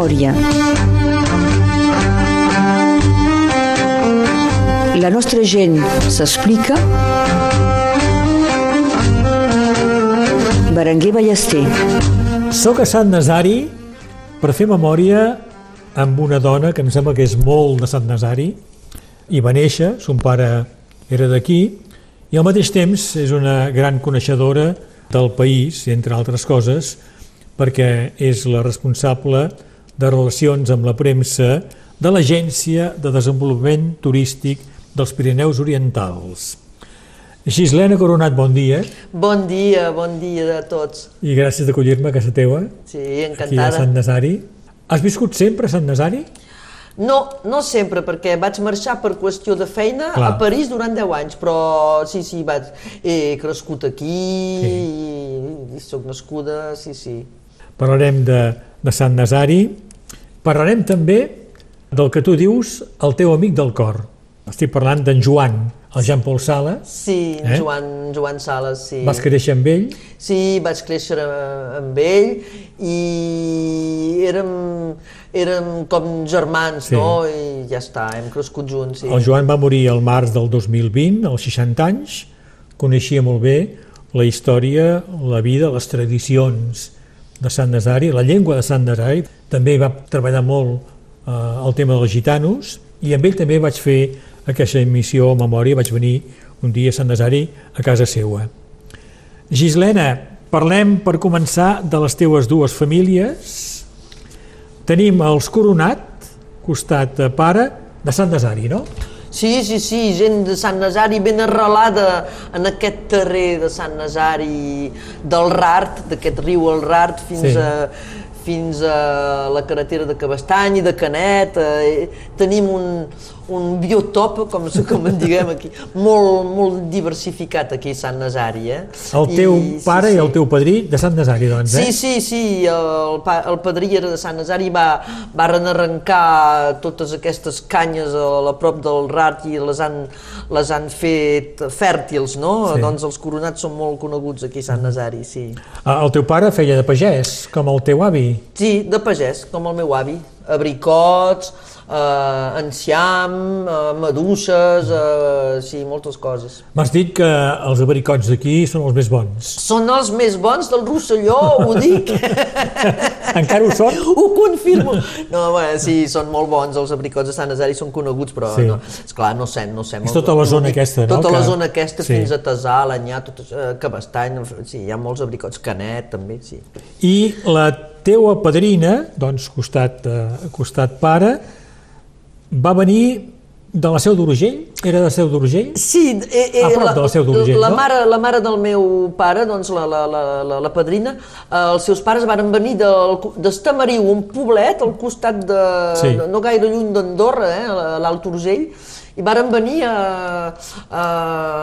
memòria. La nostra gent s'explica. Berenguer Ballester. Soc a Sant Nazari per fer memòria amb una dona que em sembla que és molt de Sant Nazari i va néixer, son pare era d'aquí, i al mateix temps és una gran coneixedora del país, entre altres coses, perquè és la responsable de relacions amb la premsa de l'Agència de Desenvolupament Turístic dels Pirineus Orientals. Gislena Coronat, bon dia. Bon dia, bon dia a tots. I gràcies d'acollir-me a casa teua. Sí, Aquí a encantada. Sant Nazari. Has viscut sempre a Sant Nazari? No, no sempre, perquè vaig marxar per qüestió de feina Clar. a París durant 10 anys, però sí, sí, vaig, he crescut aquí i, i sóc nascuda, sí, sí. Parlarem de, de Sant Nazari. Parlarem també del que tu dius el teu amic del cor. Estic parlant d'en Joan, el Jean Paul Sala. Sí, Eh? Joan, Joan Sales, sí. Vas créixer amb ell. Sí, vaig créixer eh, amb ell i érem, érem com germans, Sí. no? I ja està, hem crescut junts. Sí. El Joan va morir al març del 2020, als 60 anys. Coneixia molt bé la història, la vida, les tradicions de Sant Nazari, la llengua de Sant Nazari. També va treballar molt eh, el tema dels gitanos i amb ell també vaig fer aquesta emissió a memòria, vaig venir un dia a Sant Nazari a casa seua. Gislena, parlem per començar de les teues dues famílies. Tenim els Coronat, costat pare, de Sant Nazari, no? Sí, sí, sí, gent de Sant Nazari ben arrelada en aquest terrer de Sant Nazari, del Rart, d'aquest riu el Rart, fins, Sí. a, fins a la carretera de Cabestany i de Canet. Eh, tenim un, un biotop, com, com en diguem aquí, molt, molt diversificat aquí a Sant Nazari. Eh? El teu I- pare i el teu padrí de Sant Nazari, doncs, eh? Sí, sí, sí, el, pa, el padrí era de Sant Nazari, va, varen arrencar totes aquestes canyes a, a prop del Rat i les han, les han fet fèrtils, no? Sí. Doncs els coronats són molt coneguts aquí a Sant Nazari, sí. Ah, El teu pare feia de pagès, com el teu avi. Sí, de pagès, com el meu avi. Abricots, eh, enciam, eh, maduixes, eh, sí, moltes coses. M'has dit que els abricots d'aquí són els més bons. Són els més bons del Rosselló, ho dic. Encara ho són? Ho confirmo. No, bé, sí, són molt bons, els abricots de Sant Nazari són coneguts, però Sí. no, esclar, no sé, no sé. És tota la zona aquesta, no? Tota la zona aquesta, sí. fins a Tesà, l'Anyà, tot això, eh, Cabestany, sí, hi ha molts abricots, Canet, també, sí. I la teua padrina, doncs, costat, eh, costat pare, va venir de la Seu d'Urgell? Era de Seu d'Urgell? Sí, eh, eh, A prop de la Seu d'Urgell, la, no? mare, la mare del meu pare, doncs la, la, la, la, la padrina, eh, els seus pares varen venir d'Estamariu, un poblet al costat de... Sí. no, gaire lluny d'Andorra, eh, l'Alt Urgell, i varen venir a, a,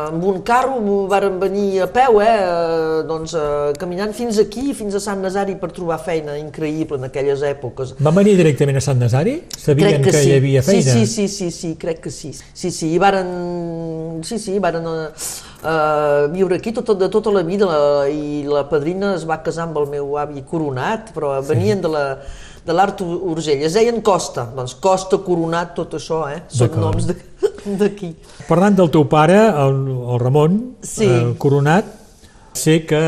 amb un carro, varen venir a peu, eh, eh, doncs, eh, caminant fins aquí, fins a Sant Nazari per trobar feina increïble en aquelles èpoques. Va venir directament a Sant Nazari? Sabien que, sí. hi havia feina? Sí, sí, sí, sí, sí, crec que sí. Sí, sí, i varen, sí, sí, varen uh, uh, viure aquí tota, de tota la vida la, i la padrina es va casar amb el meu avi Coronat, però sí. venien de la de l'Art Urgell. Es deien Costa, doncs Costa, Coronat, tot això, eh? Són noms de- d'aquí. Parlant del teu pare, el, el Ramon, Sí. eh, Coronat, sé que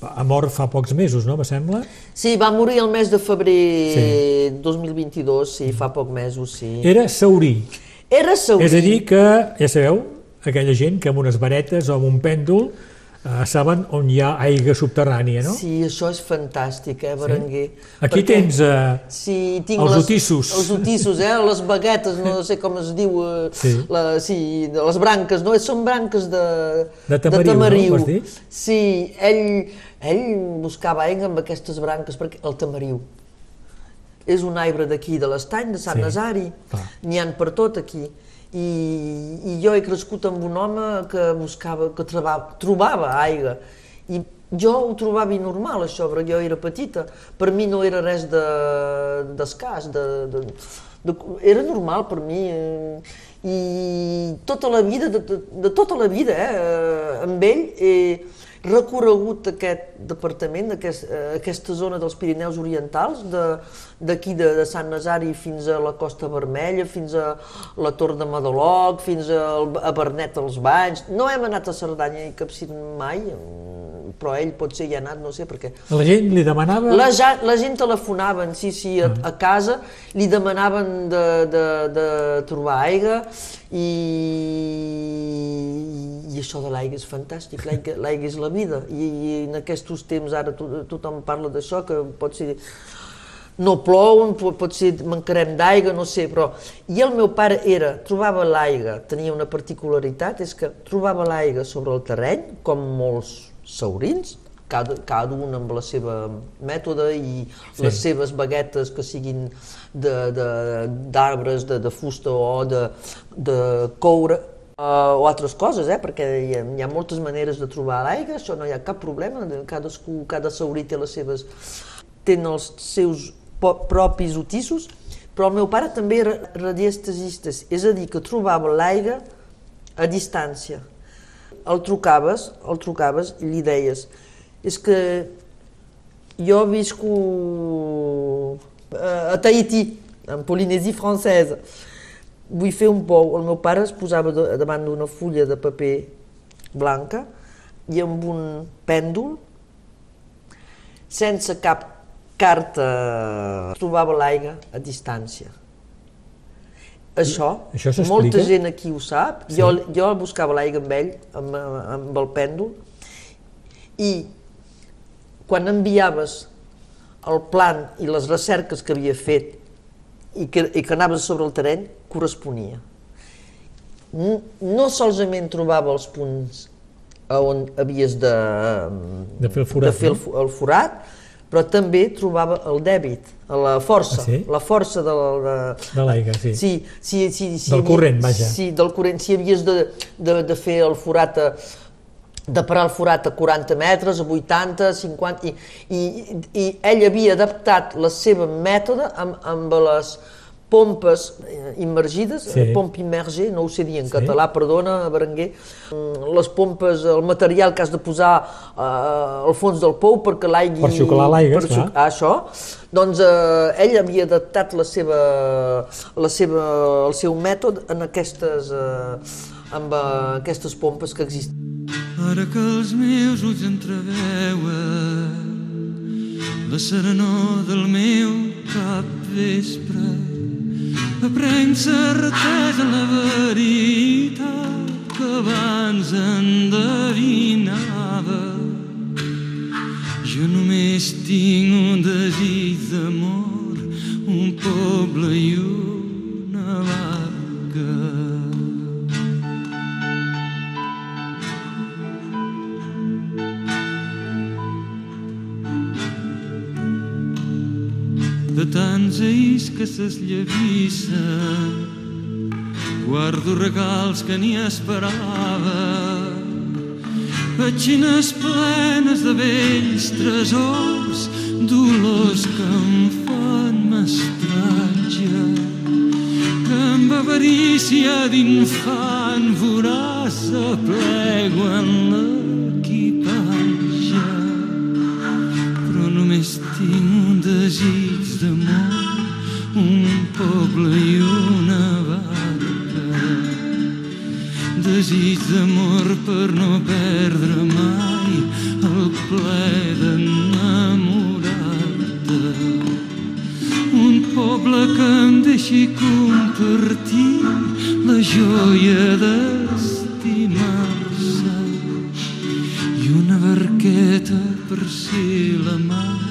ha mort fa pocs mesos, no, me sembla? Sí, va morir el mes de febrer sí. 2022, sí, fa poc mesos, sí. Era saurí. Era saurí. És a dir que, ja sabeu, aquella gent que amb unes varetes o amb un pèndol eh, saben on hi ha aigua subterrània, no? Sí, això és fantàstic, eh, Berenguer? Aquí tens eh, Sí, tinc els les, otissos. Els otissos, eh? Les baguetes, no sé com es diu, eh, Sí. La, sí, de les branques, no? Són branques de, De tamariu, no? Vas dir? Sí, ell, ell buscava aigua amb aquestes branques, perquè el tamariu és un arbre d'aquí, de l'estany, de Sant Sí, Nazari, n'hi han per tot aquí. I, I jo he crescut amb un home que buscava, que trobava, trobava aigua. I jo ho trobava normal, això, perquè jo era petita. Per mi no era res de- d'escàs, de, de, de, era normal per mi. eh, I tota la vida, de, de, de tota la vida, eh, amb ell, he, recorregut aquest departament, aquest, eh, aquesta zona dels Pirineus Orientals, d'aquí de, de, de Sant Nazari fins a la Costa Vermella, fins a la Tor de Madaloc, fins a, a Bernet als Banys. No hem anat a Cerdanya i Capcir mai, però ell potser hi ha anat, no sé per què. La gent li demanava... La, ja, la gent telefonaven, sí, sí, a, a casa, li demanaven de, de, de trobar aigua i, i això de l'aigua és fantàstic, l'aigua és la vida I, i en aquests temps ara to, tothom parla d'això, que pot ser no plou, pot ser mancarem d'aigua, no sé, però... I el meu pare era, trobava l'aigua, tenia una particularitat, és que trobava l'aigua sobre el terreny, com molts saurins, cada, cada un amb la seva mètode i sí. les seves baguetes que siguin d'arbres, de, de, de, de fusta o de, de coure, uh, o altres coses, eh? perquè hi ha, hi ha moltes maneres de trobar l'aigua, això no hi ha cap problema, cadascú, cada saurí té les seves, tenen els seus propis otissos, però el meu pare també era radiestesista, és a dir, que trobava l'aigua a distància. El trucaves, el trucaves i li deies, és que jo visco a Tahiti, en Polinèsia francesa, vull fer un pou. El meu pare es posava davant d'una fulla de paper blanca i amb un pèndol, sense cap carta, trobava l'aigua a distància. Això, Això molta gent aquí ho sap. Sí. Jo, jo buscava l'aigua amb ell, amb, amb el pèndol, i quan enviaves el plan i les recerques que havia fet i que, i que anaves sobre el terreny, corresponia. No solament trobava els punts on havies de, de fer el forat, de fer el, el forat però també trobava el dèbit, la força, ah, sí? la força de, de, de l'aigua, sí. Sí, sí, sí, sí, del corrent, vaja. Sí, del corrent, si havies de, de, de fer el forat a, de parar el forat a 40 metres, a 80, 50, i, i, i ell havia adaptat la seva mètode amb, amb les pompes eh, immergides, sí. pompa immergé, no ho sé dir en sí. català, perdona, Berenguer, mm, les pompes, el material que has de posar uh, al fons del pou perquè l'aigui... Per xuclar l'aigua, clar. Xuc, això, doncs eh, ell havia adaptat la seva, la seva, el seu mètode en aquestes, uh, amb uh, aquestes pompes que existen. Ara que els meus ulls entreveuen la serenor del meu cap vespre aprenc certesa la veritat que abans endevinava. Jo només tinc un desig d'amor un poble i una que s'esllevissen. Guardo regals que ni esperava, petxines plenes de vells tresors, dolors que em fan mestratge, que amb avarícia d'infant voràs aplego en però només tinc un desig d'amor, un poble i una barca. Desig d'amor per no perdre mai el ple d'enamorar-te. Un poble que em deixi compartir la joia d'estimar-se i una barqueta per ser la mar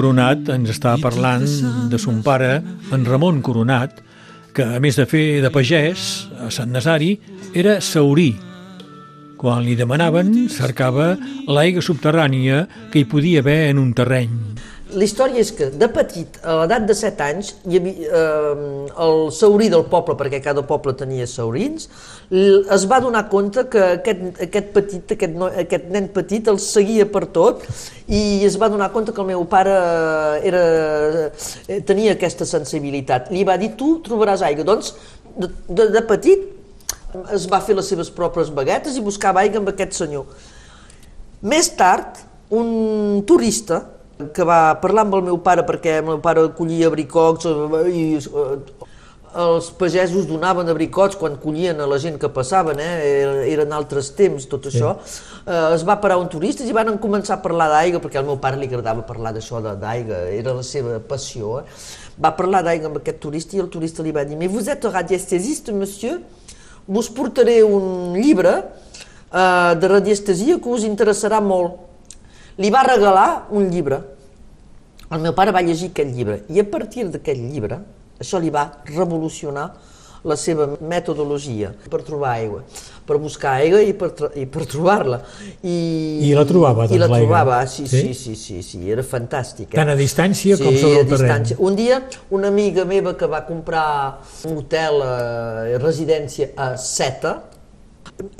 Coronat ens està parlant de son pare, en Ramon Coronat, que a més de fer de pagès a Sant Nazari, era saurí. Quan li demanaven, cercava l'aigua subterrània que hi podia haver en un terreny. La història és que, de petit, a l'edat de 7 anys, hi havia, eh, el saurí del poble, perquè cada poble tenia saurins, es va donar compte que aquest, aquest, petit, aquest, no, aquest nen petit el seguia per tot i es va donar compte que el meu pare era, eh, tenia aquesta sensibilitat. Li va dir, tu trobaràs aigua. Doncs, de, de, de petit, es va fer les seves pròpies baguetes i buscava aigua amb aquest senyor. Més tard, un turista, que va parlar amb el meu pare perquè el meu pare collia abricots i els pagesos donaven abricots quan collien a la gent que passaven, eh? eren altres temps tot això, sí. eh, es va parar un turista i van començar a parlar d'aigua, perquè al meu pare li agradava parlar d'això d'aigua, era la seva passió. Eh? Va parlar d'aigua amb aquest turista i el turista li va dir «Mais vous êtes radiestésiste, monsieur? Vos portaré un llibre eh, de radiestesia que us interessarà molt» li va regalar un llibre. El meu pare va llegir aquest llibre i a partir d'aquest llibre això li va revolucionar la seva metodologia per trobar aigua, per buscar aigua i per, i per trobar-la. I, I la trobava, doncs, I la trobava, sí, sí, sí, sí, sí, era fantàstic. Eh? Tant a distància sí, com sobre el terreny. Un dia, una amiga meva que va comprar un hotel, eh, residència a Seta,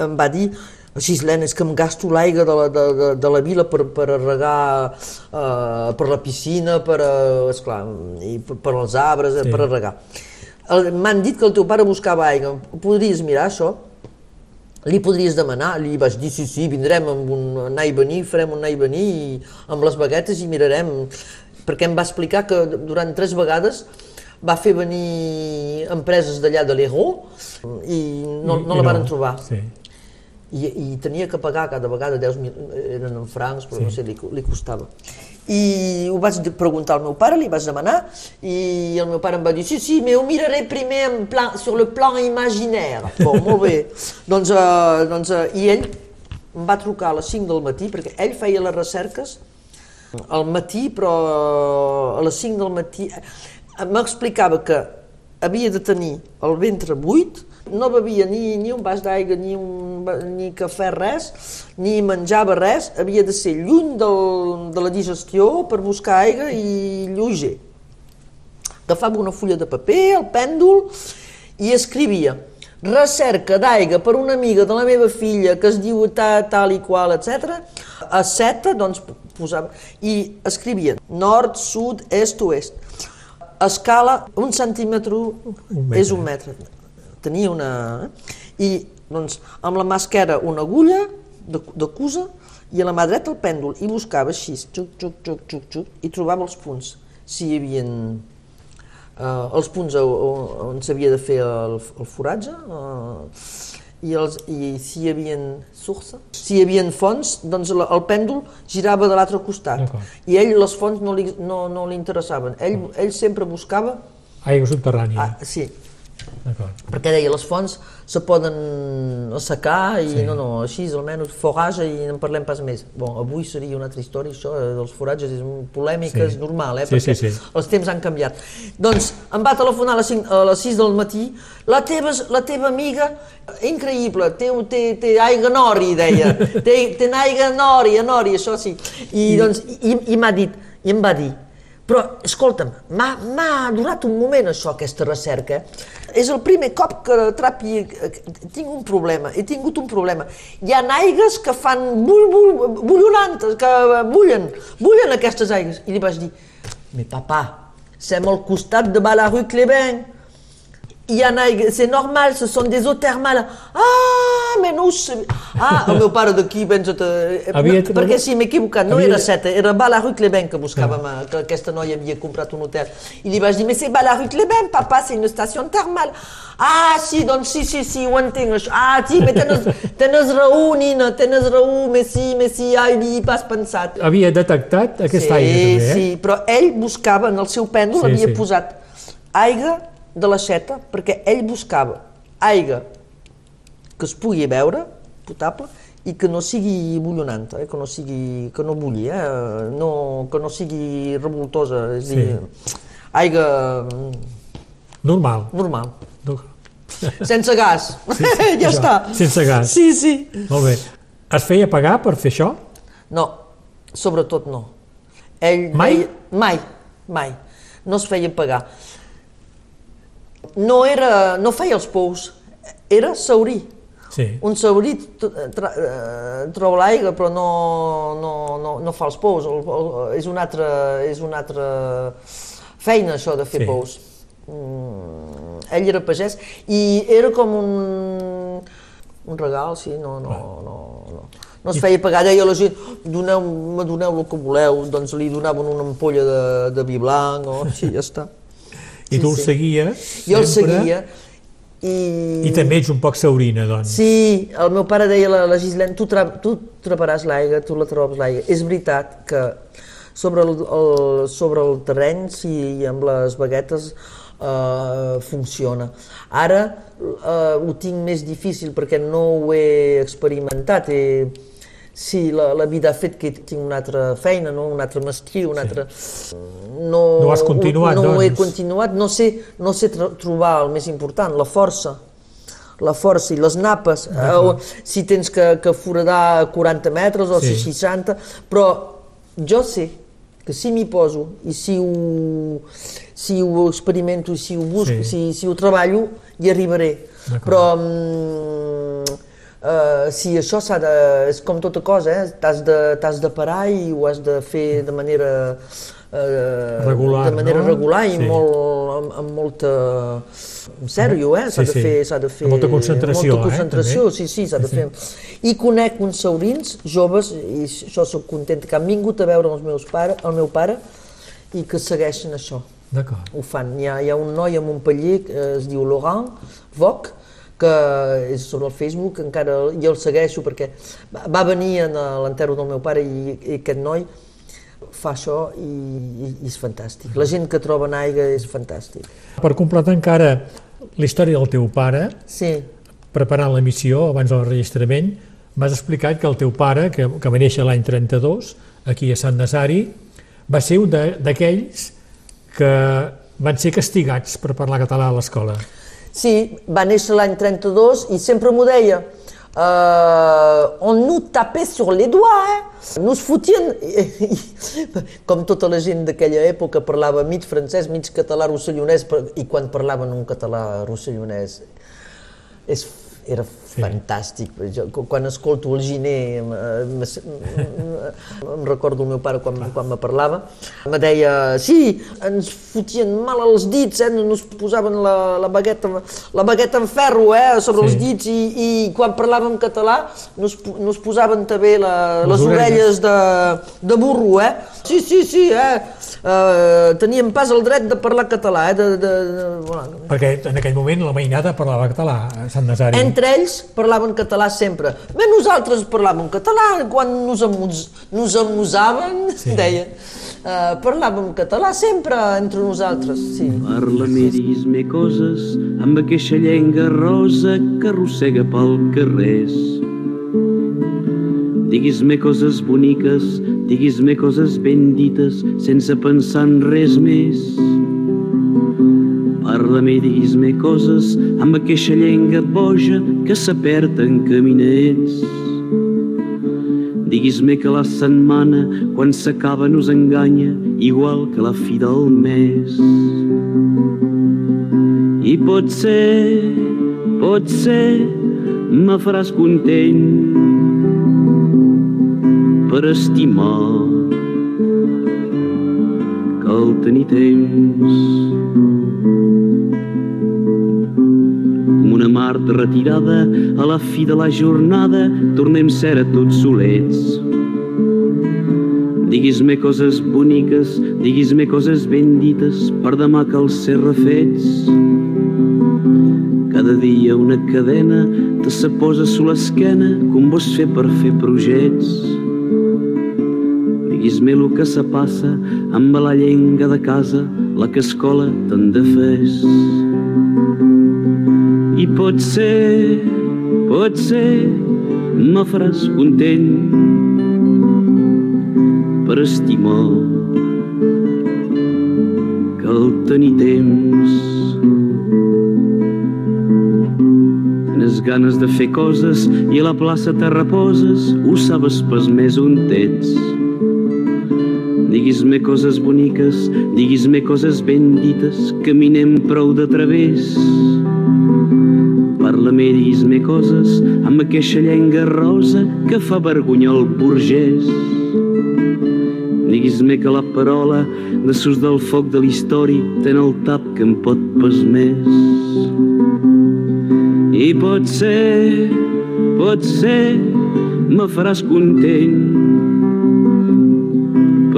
em va dir Gislena, és que em gasto l'aigua de, la, de, de, de la vila per, per regar, uh, per la piscina, per, uh, esclar, i per, per els arbres, sí. per regar. M'han dit que el teu pare buscava aigua, podries mirar això? Li podries demanar? Li vaig dir, sí, sí, vindrem amb un anar i venir, farem un anar i venir i, amb les baguetes i mirarem, perquè em va explicar que durant tres vegades va fer venir empreses d'allà de l'Hérault i no, no la van trobar. Sí i, i tenia que pagar cada vegada 10.000, eren en francs, però sí. no sé, li, li costava. I ho vaig preguntar al meu pare, li vaig demanar, i el meu pare em va dir, sí, sí, mais ho miraré primer en plan, sur le plan imaginaire. Bon, molt bé. doncs, uh, doncs uh, i ell em va trucar a les 5 del matí, perquè ell feia les recerques al matí, però a les 5 del matí m'explicava que havia de tenir el ventre buit, no bevia ni, ni un vas d'aigua, ni, un, ni cafè, res, ni menjava res, havia de ser lluny del, de la digestió per buscar aigua i lleuger. Agafava una fulla de paper, el pèndol, i escrivia recerca d'aigua per una amiga de la meva filla que es diu tal, tal i qual, etc. A seta, doncs, posava, i escrivia nord, sud, est, oest. Escala, un centímetre un és un metre. Tenia una... Eh? I doncs, amb la mà esquerra una agulla de, de cusa i a la mà dreta el pèndol. I buscava així, xuc, xuc, xuc, xuc, xuc, i trobava els punts, si hi havia eh, els punts on s'havia de fer el, el foratge eh, i, els, i si hi havia sursa, si hi havia fonts, doncs el, el pèndol girava de l'altre costat. I ell les fonts no li, no, no li interessaven, ell, ell sempre buscava aigua subterrània. Ah, sí, perquè deia, les fonts se poden assecar i sí. no, no, així almenys forratge i no en parlem pas més. Bon, avui seria una altra història, això eh, dels foratges és polèmica, sí. és normal, eh, sí, perquè sí, sí. els temps han canviat. Doncs em va telefonar a les, 5, a les 6 del matí, la teva, la teva amiga, increïble, té, té, té aigua nori, deia, té, té aigua nori, nori, això sí. I, doncs, i, i m'ha dit, i em va dir, però, escolta'm, m'ha durat un moment això, aquesta recerca. És el primer cop que trapi, tinc un problema, he tingut un problema. Hi ha aigues que fan bull, bull, bullonantes, que bullen, bullen aquestes aigues. I li vaig dir, mais papa, som al costat de Balarue Cleben, hi ha aigua, c'est normal, ce sont des eaux thermales. Ah, sabia. Ah, el meu pare d'aquí, pensa't... Eh, havia... no, perquè sí, m'he equivocat, no havia... era Seta, era Balarue Cleben que buscàvem, ah. que aquesta noia havia comprat un hotel. I li vaig dir, mais c'est Balarue Cleben, papa, c'est une station thermale. Ah, sí, doncs sí, sí, sí, ho entenc, això. Ah, sí, mais tens, tens raó, Nina, tens raó, mais sí, mais sí, ai, he pas pensat. Havia detectat aquesta sí, aigua, també, eh? Sí, però ell buscava, en el seu pèndol, sí, havia sí. posat aigua de la xeta perquè ell buscava aigua que es pugui beure, potable, i que no sigui bullonant, eh? que no sigui, que no bulli, eh? no, que no sigui revoltosa, és a dir, aigua Normal. normal, No- sense gas, ja això, està. sense gas. Sí, sí. Molt bé. Es feia pagar per fer això? No, sobretot no. Ell Mai? Deia, mai, mai. No es feia pagar. No, era, no feia els pous, era saurí. Sí. Un saurí eh, troba l'aigua però no, no, no, no fa els pous. El, el, és, una altra, és una altra feina això de fer Sí. pous. Mm, ell era pagès i era com un, un regal, sí, no, no, no, no. No es feia pagar, deia la gent, doneu, me doneu el que voleu, doncs li donaven una ampolla de, de vi blanc, o així, ja està. I tu el sí. seguies Jo el sempre, seguia i... I també ets un poc saurina, doncs. Sí, el meu pare deia a la Gislene, tu, tra tu treparàs l'aigua, tu la trobes l'aigua. És veritat que sobre el, el, sobre el terreny, sí, i amb les baguetes, eh, funciona. Ara eh, ho tinc més difícil perquè no ho he experimentat. He, sí, la, la vida ha fet que tinc una altra feina, no? una altra mestria, una altra... No, No has continuat, no, no he doncs. continuat, no sé, no sé tro- trobar el més important, la força la força i les napes, eh, o si tens que, que foradar 40 metres o Sí. sí. 60, però jo sé que si m'hi poso i si ho, si ho experimento si ho busco, Sí. si, si ho treballo, hi arribaré. Però mm, eh, si això s'ha de... és com tota cosa, eh? t'has de, de parar i ho has de fer de manera... Eh, Regular, de manera no? regular i Sí. molt, amb, amb molta... En sèrio, eh? S'ha Sí, de sí. fer... S'ha de fer Amb molta concentració, molta eh, concentració, també. sí, sí, s'ha de fer. I conec uns saurins joves, i això sóc contenta, que han vingut a veure els meus pare, el meu pare i que segueixen això. Ho fan. Hi ha, hi ha un noi a Montpellier que es diu Laurent Voc, que és sobre el Facebook, encara jo el segueixo perquè va- venir a l'enterro del meu pare i, i aquest noi fa això i, i, i és fantàstic. La gent que troba en aigua és fantàstic. Per completar encara la història del teu pare, Sí, preparant la missió abans del registrament, m'has explicat que el teu pare, que, que va néixer l'any 32, aquí a Sant Nazari, va ser un d'aquells que van ser castigats per parlar català a l'escola. Sí, va néixer l'any 32 i sempre m'ho deia. Uh, on nous tapait sur les doigts, eh? Nous fotien... Com tota la gent d'aquella època parlava mig francès, mig català rossellonès, i quan parlaven un català rossellonès és, era fantàstic. Jo, quan escolto el Giné, em, recordo el meu pare quan, quan me parlava, me deia, sí, ens fotien mal als dits, eh? nos posaven la, la, bagueta, la bagueta en ferro eh? sobre Sí. els dits i, i quan parlàvem català nos, po- nos posaven també la, Les les, orelles. orelles de, de burro, eh? Sí, sí, sí, eh? Teníem pas el dret de parlar català, eh? De, de, de, bueno, Perquè en aquell moment la mainada parlava català a Sant Nazari. entre ells parlaven català sempre. Bé, nosaltres parlàvem català, quan nos, amus, nos amusaven, Sí. deia, uh, parlàvem català sempre entre nosaltres, sí. Parla-me, dis-me coses amb aquesta llenga rosa que arrossega pel carrers. Diguis-me coses boniques, diguis-me coses ben dites, sense pensar en res més. Parla-me, diguis-me coses amb aquesta llenga boja que s'aperta en caminets. Diguis-me que la setmana, quan s'acaba, nos enganya, igual que la fi del mes. I pot ser, pot ser, me faràs content per estimar cal tenir temps. Com una Marta retirada a la fi de la jornada tornem ser a tots solets. Diguis-me coses boniques, diguis-me coses ben dites, per demà cal ser refets. Cada dia una cadena te se posa a l'esquena com vols fer per fer projets. Diguis-me el que se passa amb la llenga de casa, la que escola te'n de fes. I pot ser, pot ser, me faràs content per estimar cal tenir temps Tens ganes de fer coses i a la plaça te reposes, ho sabes pas més on ets. Diguis-me coses boniques, diguis-me coses ben dites, caminem prou de través. Parla-me diguis-me coses amb aquesta llenga rosa que fa vergonya el burgès. Diguis-me que la parola de sus del foc de l'història ten el tap que em pot pas més. I pot ser, pot ser, me faràs content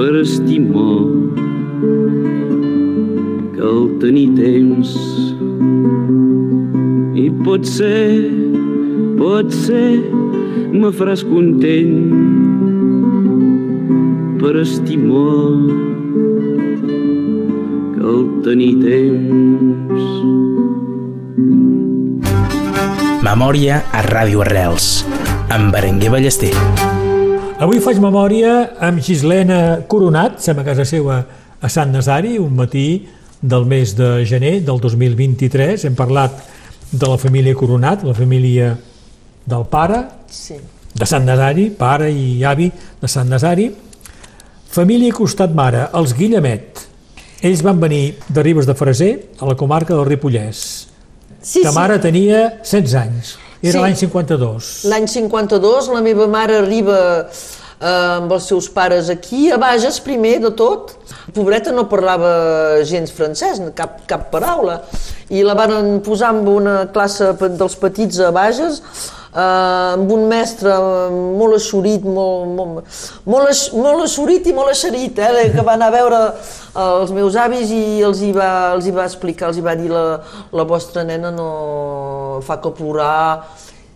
per estimar cal tenir temps. I pot ser, pot ser, me faràs content per estimar cal tenir temps. Memòria a Ràdio Arrels, amb Berenguer Ballester. Avui faig memòria amb Gislena Coronat, som a casa seva a Sant Nazari, un matí del mes de gener del 2023. Hem parlat de la família Coronat, la família del pare, Sí. de Sant Nazari, pare i avi de Sant Nazari. Família costat mare, els Guillemet. Ells van venir de Ribes de Freser, a la comarca del Ripollès. Sí, Ta mare tenia 16 anys, era Sí. l'any 52. L'any 52 la meva mare arriba eh, amb els seus pares aquí, a Bages primer de tot. Pobreta no parlava gens francès, cap, cap paraula. I la van posar en una classe dels petits a Bages, amb un mestre molt assorit, molt, molt, molt, molt assorit i molt eixerit, eh, que va anar a veure els meus avis i els hi va, els hi va explicar, els hi va dir la, la vostra nena no fa que plorar,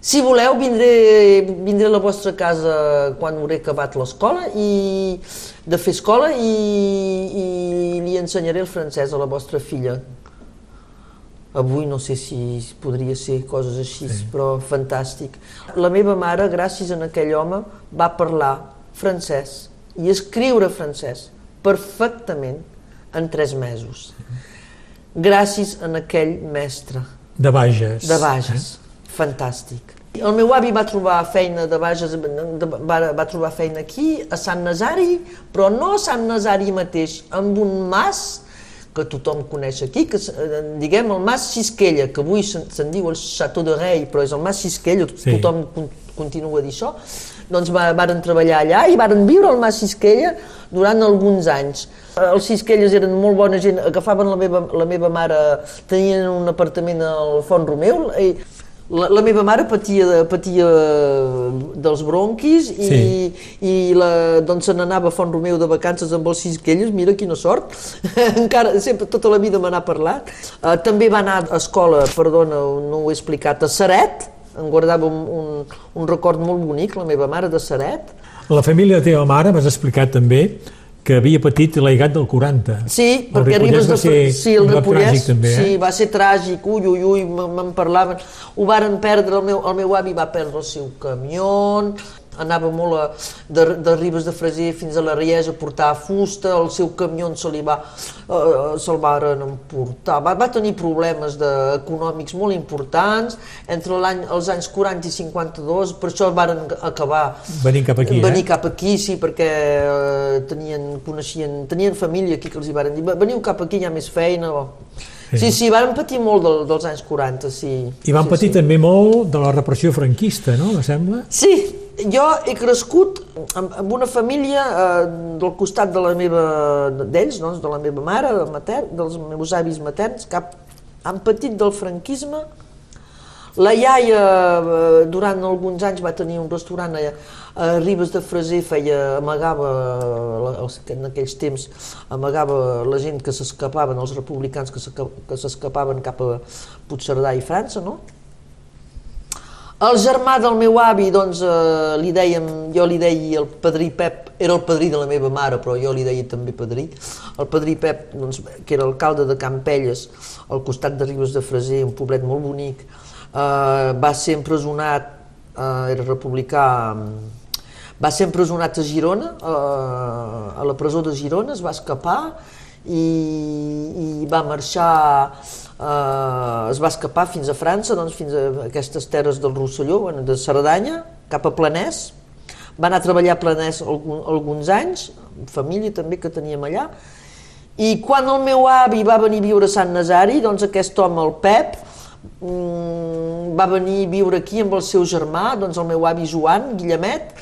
si voleu, vindré, vindré a la vostra casa quan hauré acabat l'escola i de fer escola i, i li ensenyaré el francès a la vostra filla. Avui no sé si podria ser coses així, sí. però fantàstic. La meva mare, gràcies a aquell home, va parlar francès i escriure francès perfectament en tres mesos. Gràcies a aquell mestre De Bages. de Bages. Fantàstic. El meu avi va trobar feina de Bages, de, va, va trobar feina aquí, a Sant Nazari, però no a Sant Nazari mateix, amb un mas que tothom coneix aquí, que eh, diguem el mas Xisquella, que avui se'n se diu el Chateau de Rei, però és el mas Xisquella, Sí. tothom con- continua a dir això, doncs va, varen treballar allà i varen viure al mas Xisquella durant alguns anys. Eh, Els Xisquelles eren molt bona gent, agafaven la meva, la meva mare, tenien un apartament al Font Romeu, i la, la meva mare patia, de, patia dels bronquis i, Sí. i la, doncs se n'anava a Font Romeu de vacances amb els Xisquelles, mira quina sort, encara, sempre, tota la vida me n'ha parlat. Uh, també va anar a escola, perdona, no ho he explicat, a Saret, em guardava un, un, un record molt bonic, la meva mare de Saret. La família de la teva mare m'has explicat també que havia patit l'aigat del 40. Sí, El perquè Ribes va de ser sí, el Ripollès, tràgic, també, eh? sí, va ser tràgic, ui, ui, ui, me- me'n parlaven. Ho varen perdre, el meu, el meu avi va perdre el seu camió, anava molt a, de, de Ribes de Freser fins a la Riesa a portar fusta, el seu camió se li va, eh, se'l varen emportar. Va, va tenir problemes de, econòmics molt importants entre l'any, els anys 40 i 52, per això varen acabar Venint cap aquí, venir eh? cap aquí, sí, perquè eh, tenien, coneixien, tenien família aquí que els hi varen dir, "Va- veniu cap aquí, hi ha més feina. O... Sí, sí, varen patir molt del, dels anys 40, sí. I van sí, patir sí. també molt de la repressió franquista, no? Me sembla? Sí, jo he crescut amb, amb una família eh, del costat de la meva, d'ells, doncs, de la meva mare, matern, dels meus avis materns, que han patit del franquisme. La iaia, eh, durant alguns anys, va tenir un restaurant a, a Ribes de Freser, feia, amagava, els- en aquells temps, amagava la gent que s'escapaven, els republicans que s'escapaven cap a Puigcerdà i França, no? El germà del meu avi, doncs, eh, li dèiem, jo li deia el padrí Pep, era el padrí de la meva mare, però jo li deia també padrí. El padrí Pep, doncs, que era alcalde de Campelles, al costat de Ribes de Freser, un poblet molt bonic, eh, va ser empresonat eh, era republicà, va ser empresonat a Girona, eh, a la presó de Girona, es va escapar i, i va marxar, eh, es va escapar fins a França, doncs fins a aquestes terres del Rosselló, bueno, de Cerdanya, cap a Planès, va anar a treballar a Planès algun, alguns anys, família també que teníem allà, i quan el meu avi va venir a viure a Sant Nazari, doncs aquest home, el Pep, mm, va venir a viure aquí amb el seu germà, doncs el meu avi Joan, Guillemet,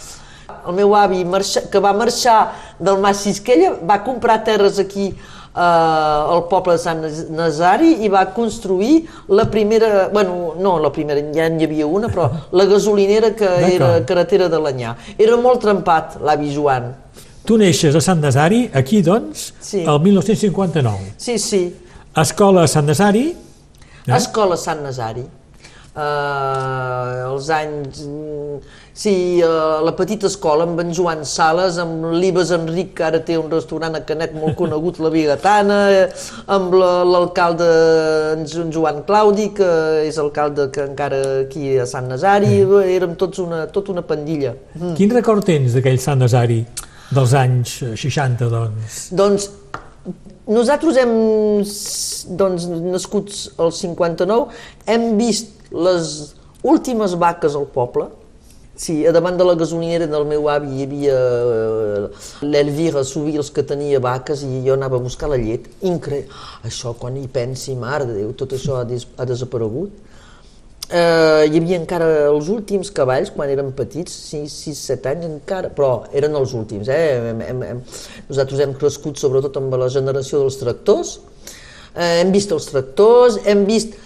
el meu avi marxa, que va marxar del Mas Sisquella, va comprar terres aquí eh, al poble de Sant Nazari i va construir la primera, bueno, no la primera, ja n'hi havia una, però la gasolinera que era carretera de l'Anyà. Era molt trempat, l'avi Joan. Tu neixes a Sant Desari, aquí, doncs, Sí. el 1959. Sí, sí, Escola Sant Desari, Eh? Escola Sant Nazari. Uh, els anys... mm, Sí, uh, la petita escola amb en Joan Sales, amb l'Ibes Enric, que ara té un restaurant a Canet molt conegut, la Bigatana, eh, amb la- l'alcalde Jo- en Joan Claudi, que és alcalde que encara aquí a Sant Nazari, érem tots una, tota una pandilla. quin record tens d'aquell Sant Desari dels anys eh, 60, doncs? Doncs nosaltres hem, doncs, nascuts al 59, hem vist les últimes vaques al poble. Sí, a davant de la gasolinera del meu avi hi havia eh, l'Elvira Subils que tenia vaques i jo anava a buscar la llet. Increïble. Això, quan hi pensi, mare de Déu, tot això ha, ha desaparegut. Eh, hi havia encara els últims cavalls quan érem petits, 6, 6 7 anys encara, però eren els últims. Eh? Hem, hem, hem, nosaltres hem crescut sobretot amb la generació dels tractors, eh, hem vist els tractors, hem vist...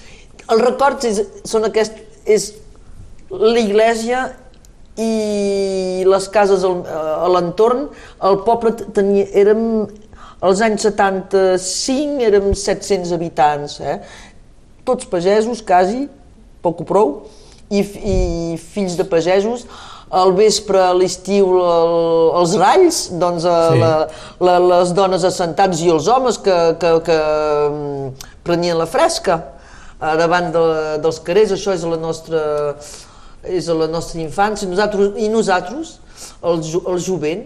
Els records és, són aquest, és l'església i les cases al, a l'entorn, el poble tenia, érem, als anys 75 érem 700 habitants, eh? tots pagesos, quasi, poc o prou, i, i fills de pagesos, al vespre, a l'estiu, el- els ralls, doncs eh, Sí. la, la, les dones assentats i els homes que, que, que mm, prenien la fresca eh, davant de, dels carrers, això és la nostra, és la nostra infància, nosaltres, i nosaltres, el, el jovent,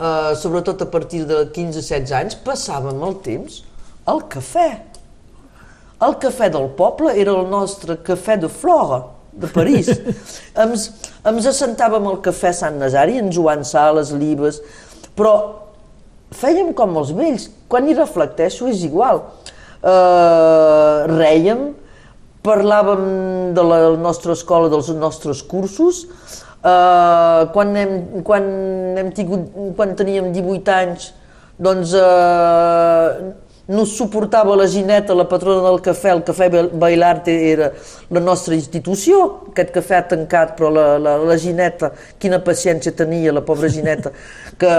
eh, sobretot a partir de 15-16 anys, passàvem el temps al cafè. El cafè del poble era el nostre cafè de Flora, de París. ens, ens assentàvem al cafè Sant Nazari, en Joan Sales, Libes, però fèiem com els vells. Quan hi reflecteixo és igual. Uh, rèiem, parlàvem de la nostra escola, dels nostres cursos, uh, quan, hem, quan, hem tingut, quan teníem 18 anys, doncs uh, no suportava la Gineta, la patrona del cafè, el cafè Bailarte era la nostra institució, aquest cafè ha tancat, però la, la, la Gineta, quina paciència tenia la pobra Gineta, que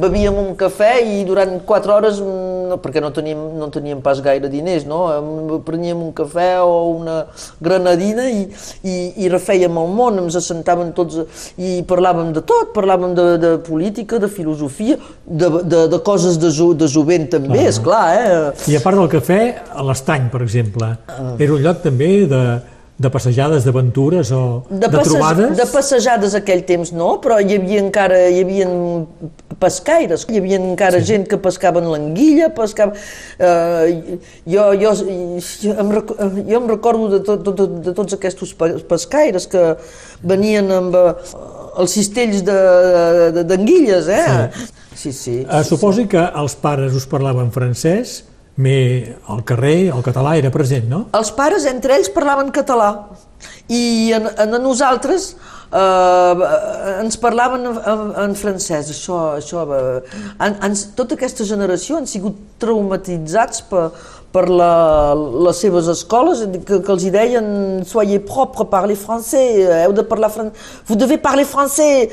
bevíem un cafè i durant 4 hores, mm, perquè no teníem, no teníem pas gaire diners, no? Em- preníem un cafè o una granadina i, i, i refèiem el món, ens assentàvem tots i parlàvem de tot, parlàvem de, de política, de filosofia, de, de, de coses de, jo, de jovent també, és clar, eh? I a part del cafè, a l'estany, per exemple, era un lloc també de, de passejades, d'aventures o de, passeja- trobades? De passejades aquell temps no, però hi havia encara hi havia pescaires, hi havia encara sí. gent que pescaven l'anguilla, pescava... Eh, jo, jo, jo, em, jo em recordo de, tot, de, de, de tots aquests pe- pescaires que venien amb eh, els cistells de- de- d'anguilles, eh? Sí, sí. Eh, suposi que els pares us parlaven francès, me al carrer el català era present, no? Els pares entre ells parlaven català i en, en nosaltres eh, ens parlaven en, en, en francès. Això, això, eh, han, han, tota aquesta generació han sigut traumatitzats per, per la, les seves escoles que, que els hi deien soyez propre, parlez français, heu de parlar francès, vous devez parler français.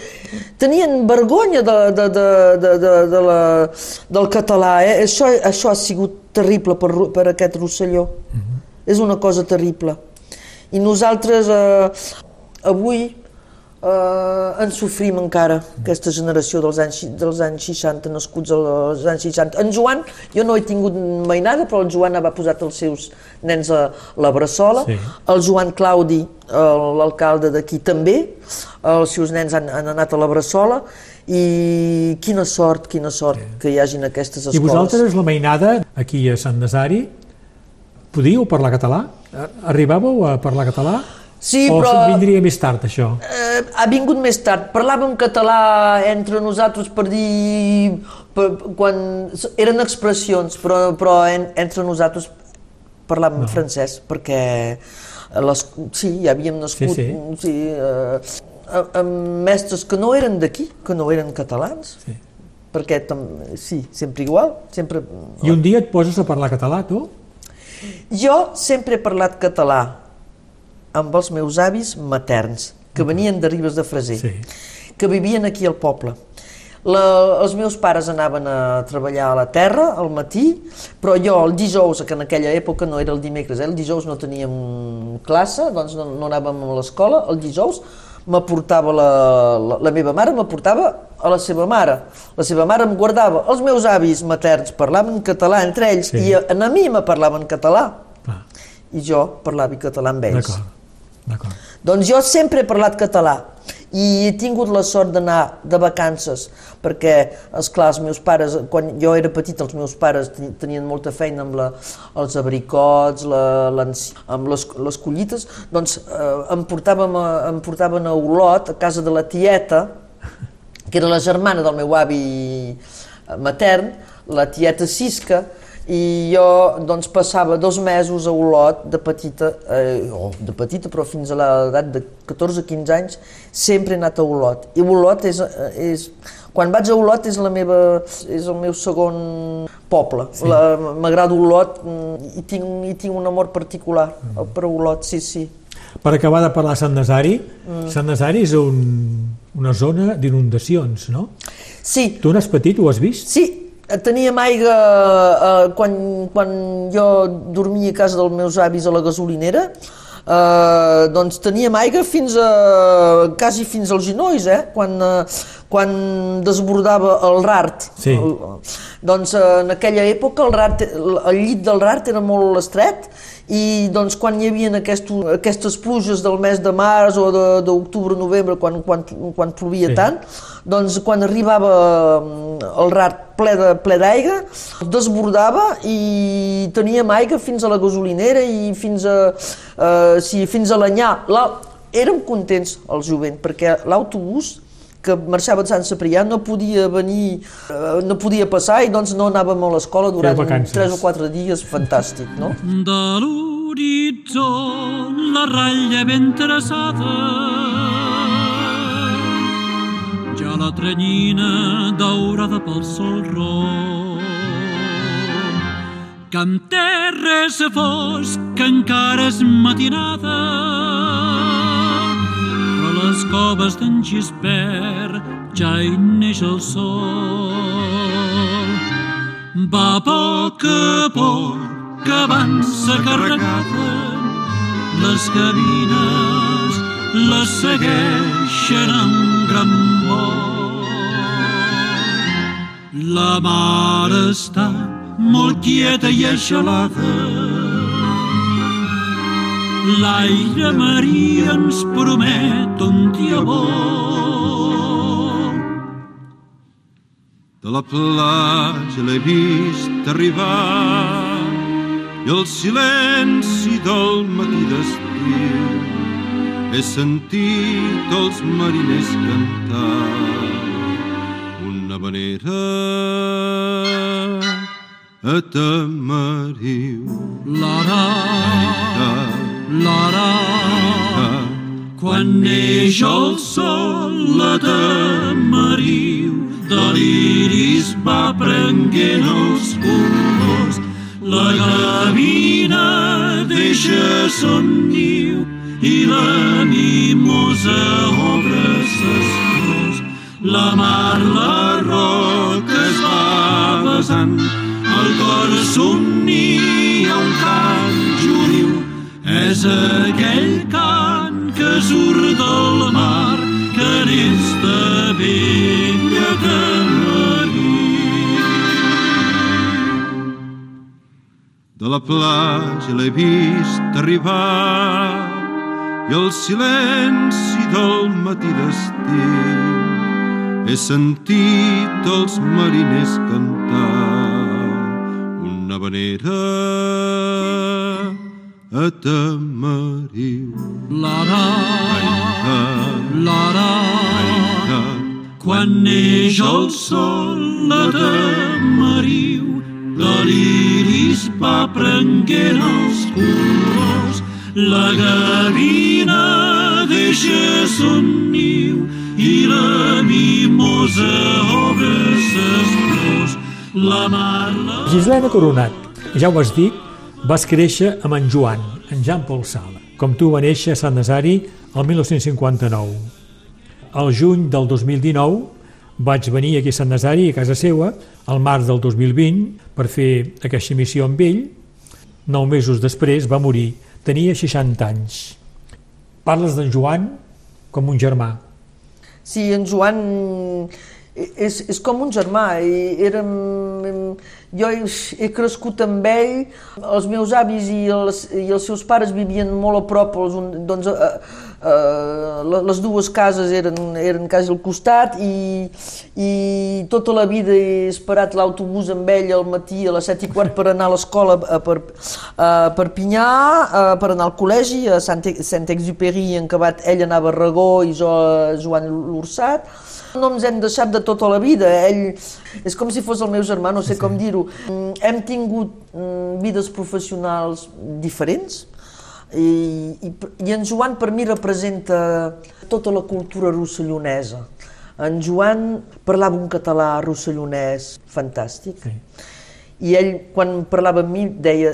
Tenien vergonya de, de, de, de, de, de la, del català. Eh? Això, això ha sigut terrible per, per aquest Rosselló. És una cosa terrible. I nosaltres eh, avui eh, en sofrim encara, aquesta generació dels anys, dels anys 60, nascuts als anys 60. En Joan, jo no he tingut mainada, però el Joan va posat els seus nens a la Bressola, Sí. el Joan Claudi, l'alcalde d'aquí també, els seus nens han, han anat a la Bressola, i quina sort, quina sort que hi hagin aquestes escoles. I vosaltres, la mainada, aquí a Sant Nazari, podíeu parlar català? Arribàveu a parlar català? Sí, o però- vindria més tard, això? Eh, ha vingut més tard. Parlàvem català entre nosaltres per dir... Per, quan eren expressions, però, però en, entre nosaltres parlàvem no. francès, perquè les, sí, ja havíem nascut Sí, sí, eh, a- amb mestres que no eren d'aquí, que no eren catalans, Sí. perquè tam, sí, sempre igual, sempre... I un dia et poses a parlar català, tu? Jo sempre he parlat català amb els meus avis materns, que venien de Ribes de Freser, Sí. que vivien aquí al poble. La, els meus pares anaven a treballar a la terra al matí, però jo el dijous, que en aquella època no era el dimecres, eh, el dijous no teníem classe, doncs no, no anàvem a l'escola, el dijous m'aportava la, la, la meva mare, m'aportava a la seva mare. La seva mare em guardava. Els meus avis materns parlaven català entre ells Sí. i a, a mi me parlaven català Ah, i jo parlava català amb ells. D'acord. Doncs jo sempre he parlat català i he tingut la sort d'anar de vacances perquè, és clar els meus pares, quan jo era petit, els meus pares ten- tenien molta feina amb la, els abricots, la, amb les, les collites, doncs eh, em, portàvem a, em portaven a Olot, a casa de la tieta, que era la germana del meu avi matern, la tieta Cisca, i jo doncs, passava dos mesos a Olot de petita, eh, o de petita, però fins a l'edat de 14-15 anys, sempre he anat a Olot. I Olot és, eh, és... Quan vaig a Olot és, la meva, és el meu segon poble. Sí. M'agrada Olot mm, i tinc, i tinc un amor particular per Olot, sí, sí. Per acabar de parlar de Sant Nazari, Sant Nazari és un, una zona d'inundacions, no? Sí, Tu n'has petit, ho has vist? Sí, teníem aigua eh, quan, quan jo dormia a casa dels meus avis a la gasolinera, eh, doncs teníem aigua fins a, quasi fins als genolls, eh? quan, eh, quan desbordava el Rart. Sí. El, doncs en aquella època el, Rart, el llit del Rart era molt estret i doncs quan hi havia aquests, aquestes pluges del mes de març o de- d'octubre-novembre, quan, quan, quan plovia Sí. tant, doncs quan arribava mm, el rat ple de ple d'aigua, desbordava i teníem aigua fins a la gasolinera i fins a, eh, sí, fins a l'anyà. La, érem contents, el jovent, perquè l'autobús que marxava de Sant Cebrià no podia venir, eh, no podia passar i doncs no anàvem a l'escola durant. 3 o 4 dies, fantàstic, no? De l'horitzó la ratlla ben traçada ja la tranyina daurada pel sol ron que amb terres fosc que encara és matinada les coves d'en Gispert ja hi neix el sol va a poc a poc que avança carregada les cabines les segueixen amb gran vol. La mar està molt quieta i aixalada. L'aire marí ens promet un dia bo. De la platja l'he vist arribar i el silenci del matí d'estiu he sentit els mariners cantar una manera a Tamariu. Lara, Ah, lara, ah, quan neix el sol la tamariu de l'iris va prenguent els colors. La gavina deixa son niu i la mimosa obre ses flors. La mar la roca es va besant el cor somnia un judiu és aquell cant que surt del mar que aquesta vella Tamariu. De la platja l'he vist arribar i el silenci del matí d'estiu he sentit els mariners cantar una vanera a Tamariu. Lara, lara, quan neix el sol la Tamariu, de l'iris va prenguent els colors, la gavina deixa son niu i la mimosa obre ses flors. La mar, la... Gislena Coronat, ja ho has dit, vas créixer amb en Joan, en Jean Paul Sala. Com tu va néixer a Sant Nazari el 1959. Al juny del 2019 vaig venir aquí a Sant Nazari, a casa seua, al març del 2020, per fer aquesta missió amb ell. Nou mesos després va morir. Tenia 60 anys. Parles d'en Joan com un germà. Sí, en Joan és, és com un germà. i Érem, jo he, he crescut amb ell, els meus avis i els, i els seus pares vivien molt a prop, els, doncs, eh, eh, le- les dues cases eren, eren quasi al costat i, i tota la vida he esperat l'autobús amb ell al matí a les set i quart per anar a l'escola a, per, a Perpinyà, a, per anar al col·legi, a Sant-Exupéry, en acabat ell anava a Regó i jo a Joan l'Ursat. No ens hem deixat de tota la vida, ell és com si fos el meu germà, no sé com dir-ho. Mm, Hem tingut mm, vides professionals diferents, i, i, i en Joan per mi representa tota la cultura rossellonesa. En Joan parlava un català rossellonès fantàstic. Sí. I ell, quan parlava amb mi, deia...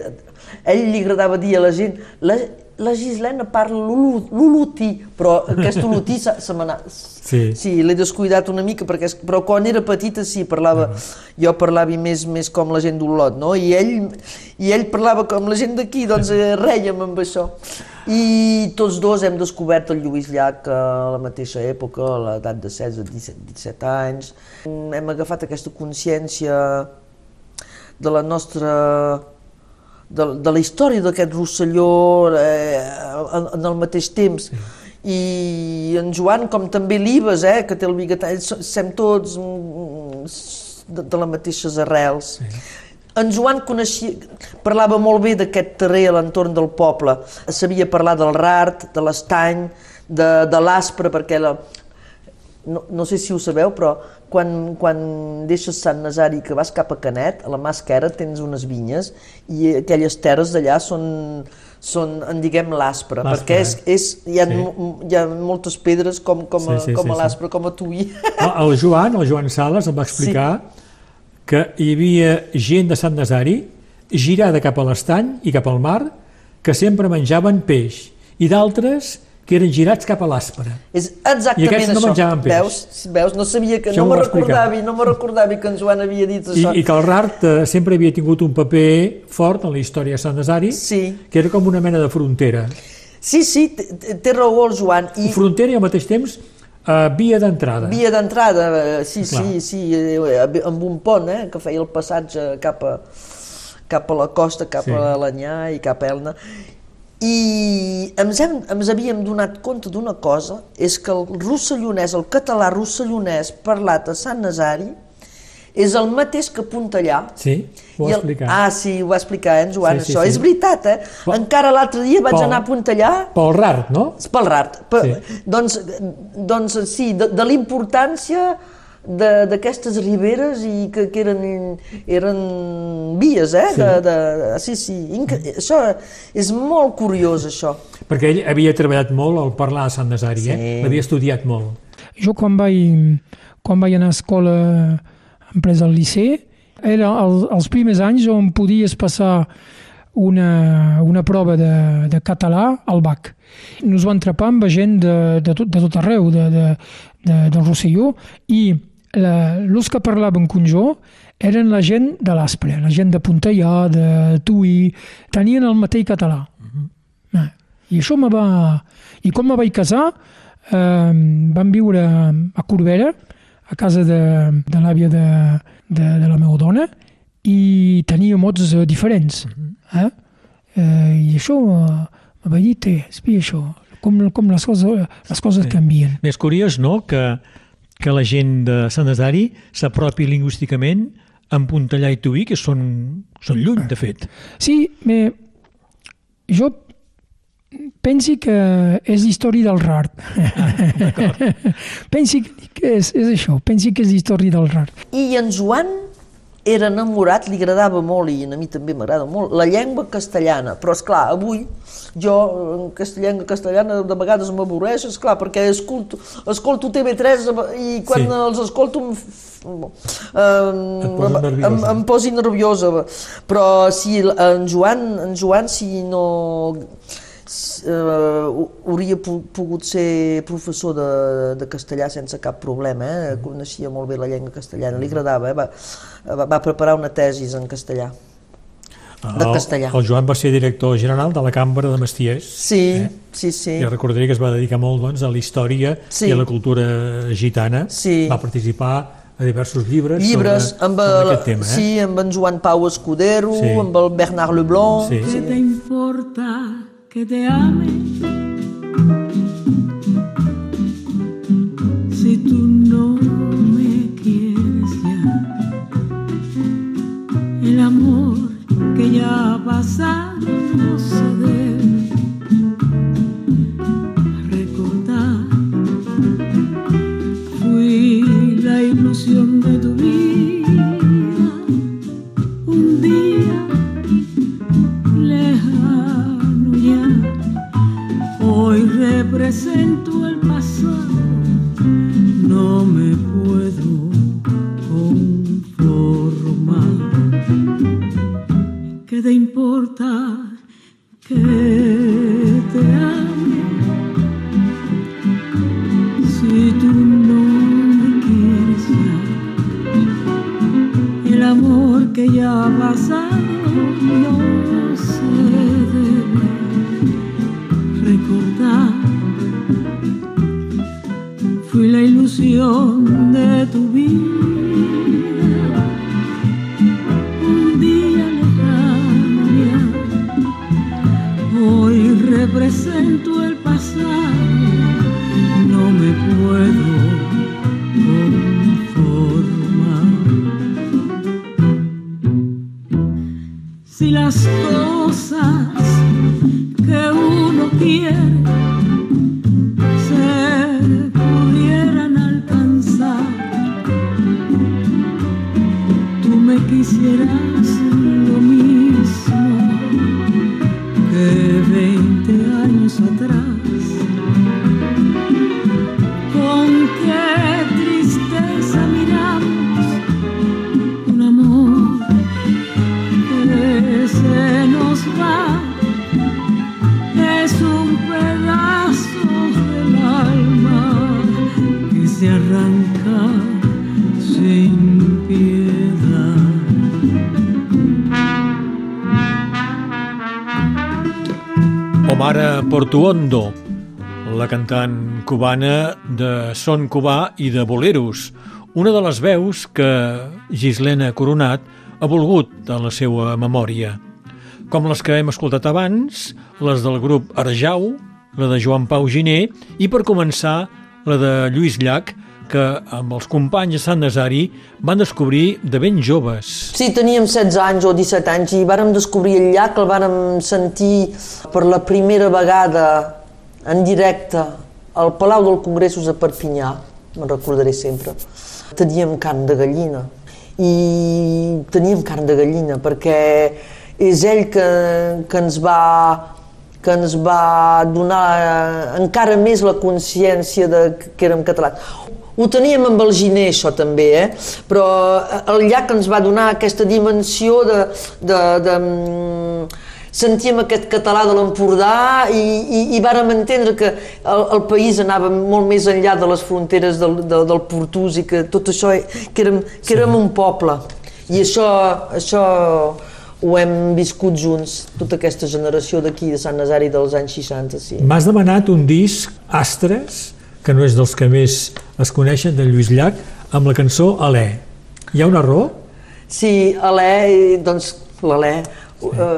Ell li agradava dir a la gent la, la Gislena parla l'olotí, però aquest olotí se, anat... Sí. sí l'he descuidat una mica, perquè, és- però quan era petita sí, parlava, jo parlava més, més com la gent d'Olot, no? I ell, I ell parlava com la gent d'aquí, doncs eh, rèiem amb això. I tots dos hem descobert el Lluís Llach a la mateixa època, a l'edat de 16, 17, 17 anys. Hem agafat aquesta consciència de la nostra de, de la història d'aquest Rosselló eh, en, en el mateix temps. I en Joan, com també l'Ibes, eh, que té el bigatall, so- sem tots mm, de, de les mateixes arrels. En Joan coneixia, parlava molt bé d'aquest terrer a l'entorn del poble. Sabia parlar del rart, de l'estany, de, de l'aspre, perquè la, no, no sé si ho sabeu, però quan, quan deixes Sant Nazari que vas cap a Canet, a la mà esquerra tens unes vinyes i aquelles terres d'allà són, són, en diguem, l'aspre, perquè és, és, hi, ha, Sí. sí. hi ha moltes pedres com, com, a, Sí, sí, com sí, a sí. l'aspre, com a tuí. El, el Joan, el Joan Sales, em va explicar que hi havia gent de Sant Nazari girada cap a l'estany i cap al mar que sempre menjaven peix i d'altres que eren girats cap a l'àspera. És exactament I aquests no això. menjaven peix. Veus? Veus? No sabia que, Això no me recordava, no me recordava que en Joan havia dit I, això. I que el Rart eh, sempre havia tingut un paper fort en la història de Sant Nazari, Sí. que era com una mena de frontera. Sí, sí, té raó el Joan. I, Frontera i al mateix temps eh, via d'entrada. Via d'entrada, eh, sí, Clar. sí, sí, eh, amb un pont, eh, que feia el passatge cap a, cap a la costa, cap Sí. a l'Anyà i cap a Elna. I ens, hem, ens havíem donat compte d'una cosa, és que el rossellonès, el català rossellonès parlat a Sant Nazari, és el mateix que Puntellà. Sí, ho va el- explicar. Ah, sí, ho va explicar, eh, en Joan, Sí, sí, això. sí. És veritat, eh? Però- Encara l'altre dia vaig Pel- anar a Puntellà Pel Rart, no? pel rart. Per, Sí. doncs, doncs sí, de, de l'importància d'aquestes riberes i que, que eren, eren vies, eh? Sí. De, de, sí, sí, inc això és molt curiós, això. Perquè ell havia treballat molt al parlar a Sant Nazari, eh? Sí. L'havia estudiat molt. Jo quan vaig, quan vaig anar a escola empresa al liceu, era el, els primers anys on podies passar una, una prova de, de català al BAC. Nos van trepar amb gent de, de, tot, de tot arreu, de, de, de, del Rosselló, i els que parlaven com jo eren la gent de l'Aspre, la gent de Puntellà, de Tui, tenien el mateix català. Ah, I això me va... I com me vaig casar, eh, vam viure a Corbera, a casa de, de l'àvia de, de, de la meva dona, i tenia mots eh, diferents. Eh? Eh, I això eh, me va dir, té, espia això, com, com les coses, les coses Sí. canvien. Més curiós, no?, que, que la gent de Sant Nazari s'apropi lingüísticament amb Puntellà i Tuí, que són, són lluny, de fet. Sí, me, jo pensi que és història del rar. pensi que és, és això, pensi que és història del rar. I en Joan era enamorat, li agradava molt, i a mi també m'agrada molt, la llengua castellana. Però, és clar, avui jo, en cast- llengua castellana, de vegades m'avorreix, és clar, perquè escolto, escolto TV3 i quan Sí. els escolto em, em, em, posi nerviosa. Però si en Joan, en Joan si no eh, hauria pogut ser professor de, de castellà sense cap problema, eh? coneixia molt bé la llengua castellana, li agradava, eh? va, va, va preparar una tesis en castellà. De El- castellà. El Joan va ser director general de la Cambra de Mestiers. Sí, sí, sí. I recordaré que es va dedicar molt doncs, a la història Sí. i a la cultura gitana. Sí. Va participar a diversos llibres, Llibres sobre, amb, sobre el, aquest tema. Eh? sí, amb en Joan Pau Escudero, Sí. amb el Bernard Leblanc. Sí. ¿Qué te importa que te ame? Si tú no me quieres ya, el amor que ya ha pasado no se debe que 20 Portuondo, la cantant cubana de son cubà i de boleros, una de les veus que Gislena Coronat ha volgut a la seva memòria. Com les que hem escoltat abans, les del grup Arjau, la de Joan Pau Giné i, per començar, la de Lluís Llach, que amb els companys de Sant Nazari van descobrir de ben joves. Sí, teníem 16 anys o 17 anys i vàrem descobrir el llac, el vàrem sentir per la primera vegada en directe al Palau del Congressos a Perpinyà, me'n recordaré sempre. Teníem carn de gallina i teníem carn de gallina perquè és ell que, que ens va que ens va donar encara més la consciència de que érem catalans. Ho teníem amb el Giné, això també, eh? però el llac ens va donar aquesta dimensió de... de, de mm, sentíem aquest català de l'Empordà i, i, i vàrem entendre que el, el país anava molt més enllà de les fronteres del, del, del Portús i que tot això, que érem, que érem un poble. I això, això ho hem viscut junts, tota aquesta generació d'aquí, de Sant Nazari dels anys 60, sí. M'has demanat un disc, Astres, que no és dels que més es coneixen, de Lluís Llach, amb la cançó Alè. Hi ha una raó? Sí, Alè, doncs l'Alè, sí. uh,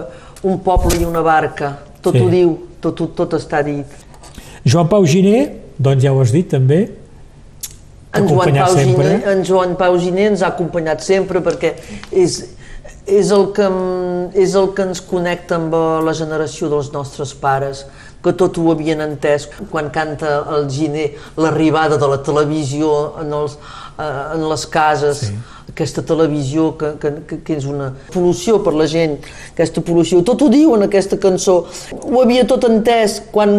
un poble i una barca, tot Sí. ho diu, tot, tot, tot està dit. Joan Pau Giner, doncs ja ho has dit també, En Joan, Pau sempre. Giner, en Joan Pau Giner ens ha acompanyat sempre perquè és, és, el que, em- és el que ens connecta amb la generació dels nostres pares, que tot ho havien entès quan canta el Giner l'arribada de la televisió en, els, en les cases, sí. aquesta televisió que, que, que, és una pol·lució per la gent, aquesta pol·lució, tot ho diu en aquesta cançó, ho havia tot entès quan,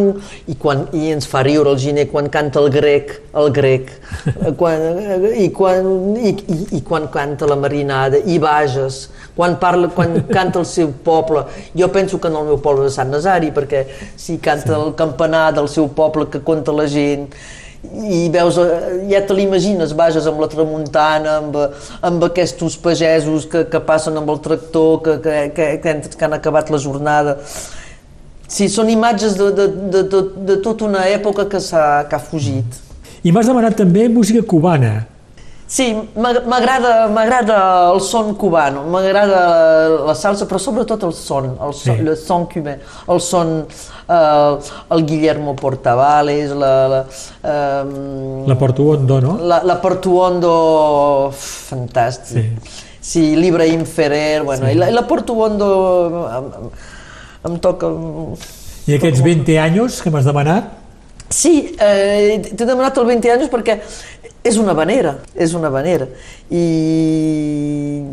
i, quan, i ens fa riure el Giner quan canta el grec, el grec, eh, quan, eh, i, quan, i, i, i quan canta la marinada, i Bages, quan, parla, quan canta el seu poble. Jo penso que en el meu poble de Sant Nazari, perquè si canta sí. el campanar del seu poble que conta la gent, i veus, eh, ja te l'imagines, vages amb la tramuntana, amb, amb aquests pagesos que, que passen amb el tractor, que, que, que, que, han, que han acabat la jornada. Sí, són imatges de, de, de, de, de tota una època que s'ha que ha fugit. I m'has demanat també música cubana. Sí, m'ag- m'agrada m'agrada el son cubano, m'agrada la salsa, però sobretot el son, el son, Sí. el son cubà, el son, eh, el Guillermo Portavales, la, la, eh, La Porto Hondo, no? la, la Portuondo, fantàstic. Sí. Sí, l'Ibrahim Ferrer, bueno, Sí. i la, la Portuondo em, em, toca... I aquests 20 anys que m'has demanat, Sí, eh, t'he demanat el 20 anys perquè és una vanera, és una vanera. I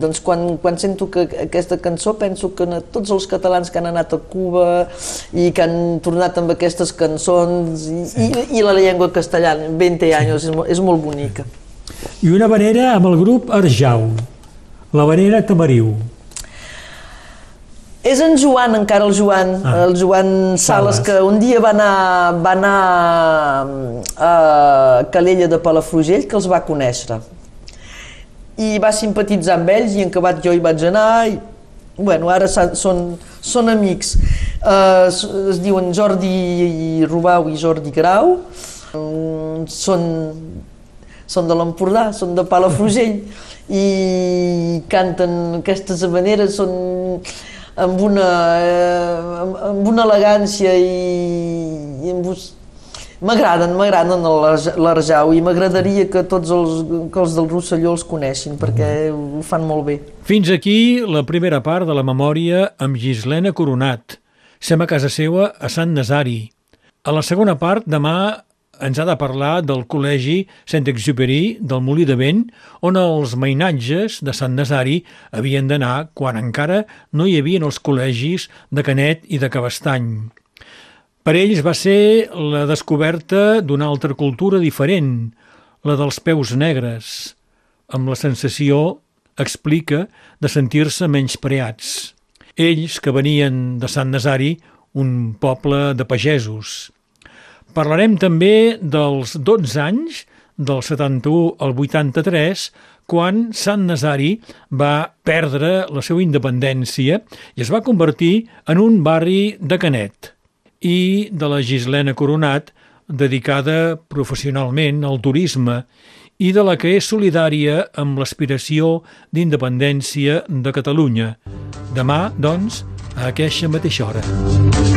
doncs quan, quan sento que aquesta cançó penso que a tots els catalans que han anat a Cuba i que han tornat amb aquestes cançons i, sí. i, i la llengua castellana, 20 anys, és, és molt bonica. i una vanera amb el grup Arjau, la vanera Tamariu. És en Joan, encara el Joan, Ah. el Joan Sales, Sales. que un dia va anar, va anar a Calella de Palafrugell, que els va conèixer. I va simpatitzar amb ells i en acabat jo hi vaig anar i bueno, ara són, són amics. Uh, es diuen Jordi Rubau i Jordi Grau. Mm, són, són de l'Empordà, són de Palafrugell i canten aquestes habaneres, són amb una, eh, amb, amb una elegància i, i amb us... M'agraden, m'agraden l'Arja- l'Arjau i m'agradaria que tots els, que els del Rosselló els coneixin perquè ho fan molt bé. Fins aquí la primera part de la memòria amb Gislena Coronat. Sem a casa seva a Sant Nazari. A la segona part, demà ens ha de parlar del Col·legi Saint-Exupéry del Molí de Vent, on els mainatges de Sant Nazari havien d'anar quan encara no hi havien els col·legis de Canet i de Cabestany. Per ells va ser la descoberta d'una altra cultura diferent, la dels peus negres, amb la sensació, explica, de sentir-se menyspreats. Ells, que venien de Sant Nazari, un poble de pagesos. Parlarem també dels 12 anys, del 71 al 83, quan Sant Nazari va perdre la seva independència i es va convertir en un barri de Canet i de la Gislena Coronat, dedicada professionalment al turisme i de la que és solidària amb l'aspiració d'independència de Catalunya. Demà, doncs, a aquesta mateixa hora.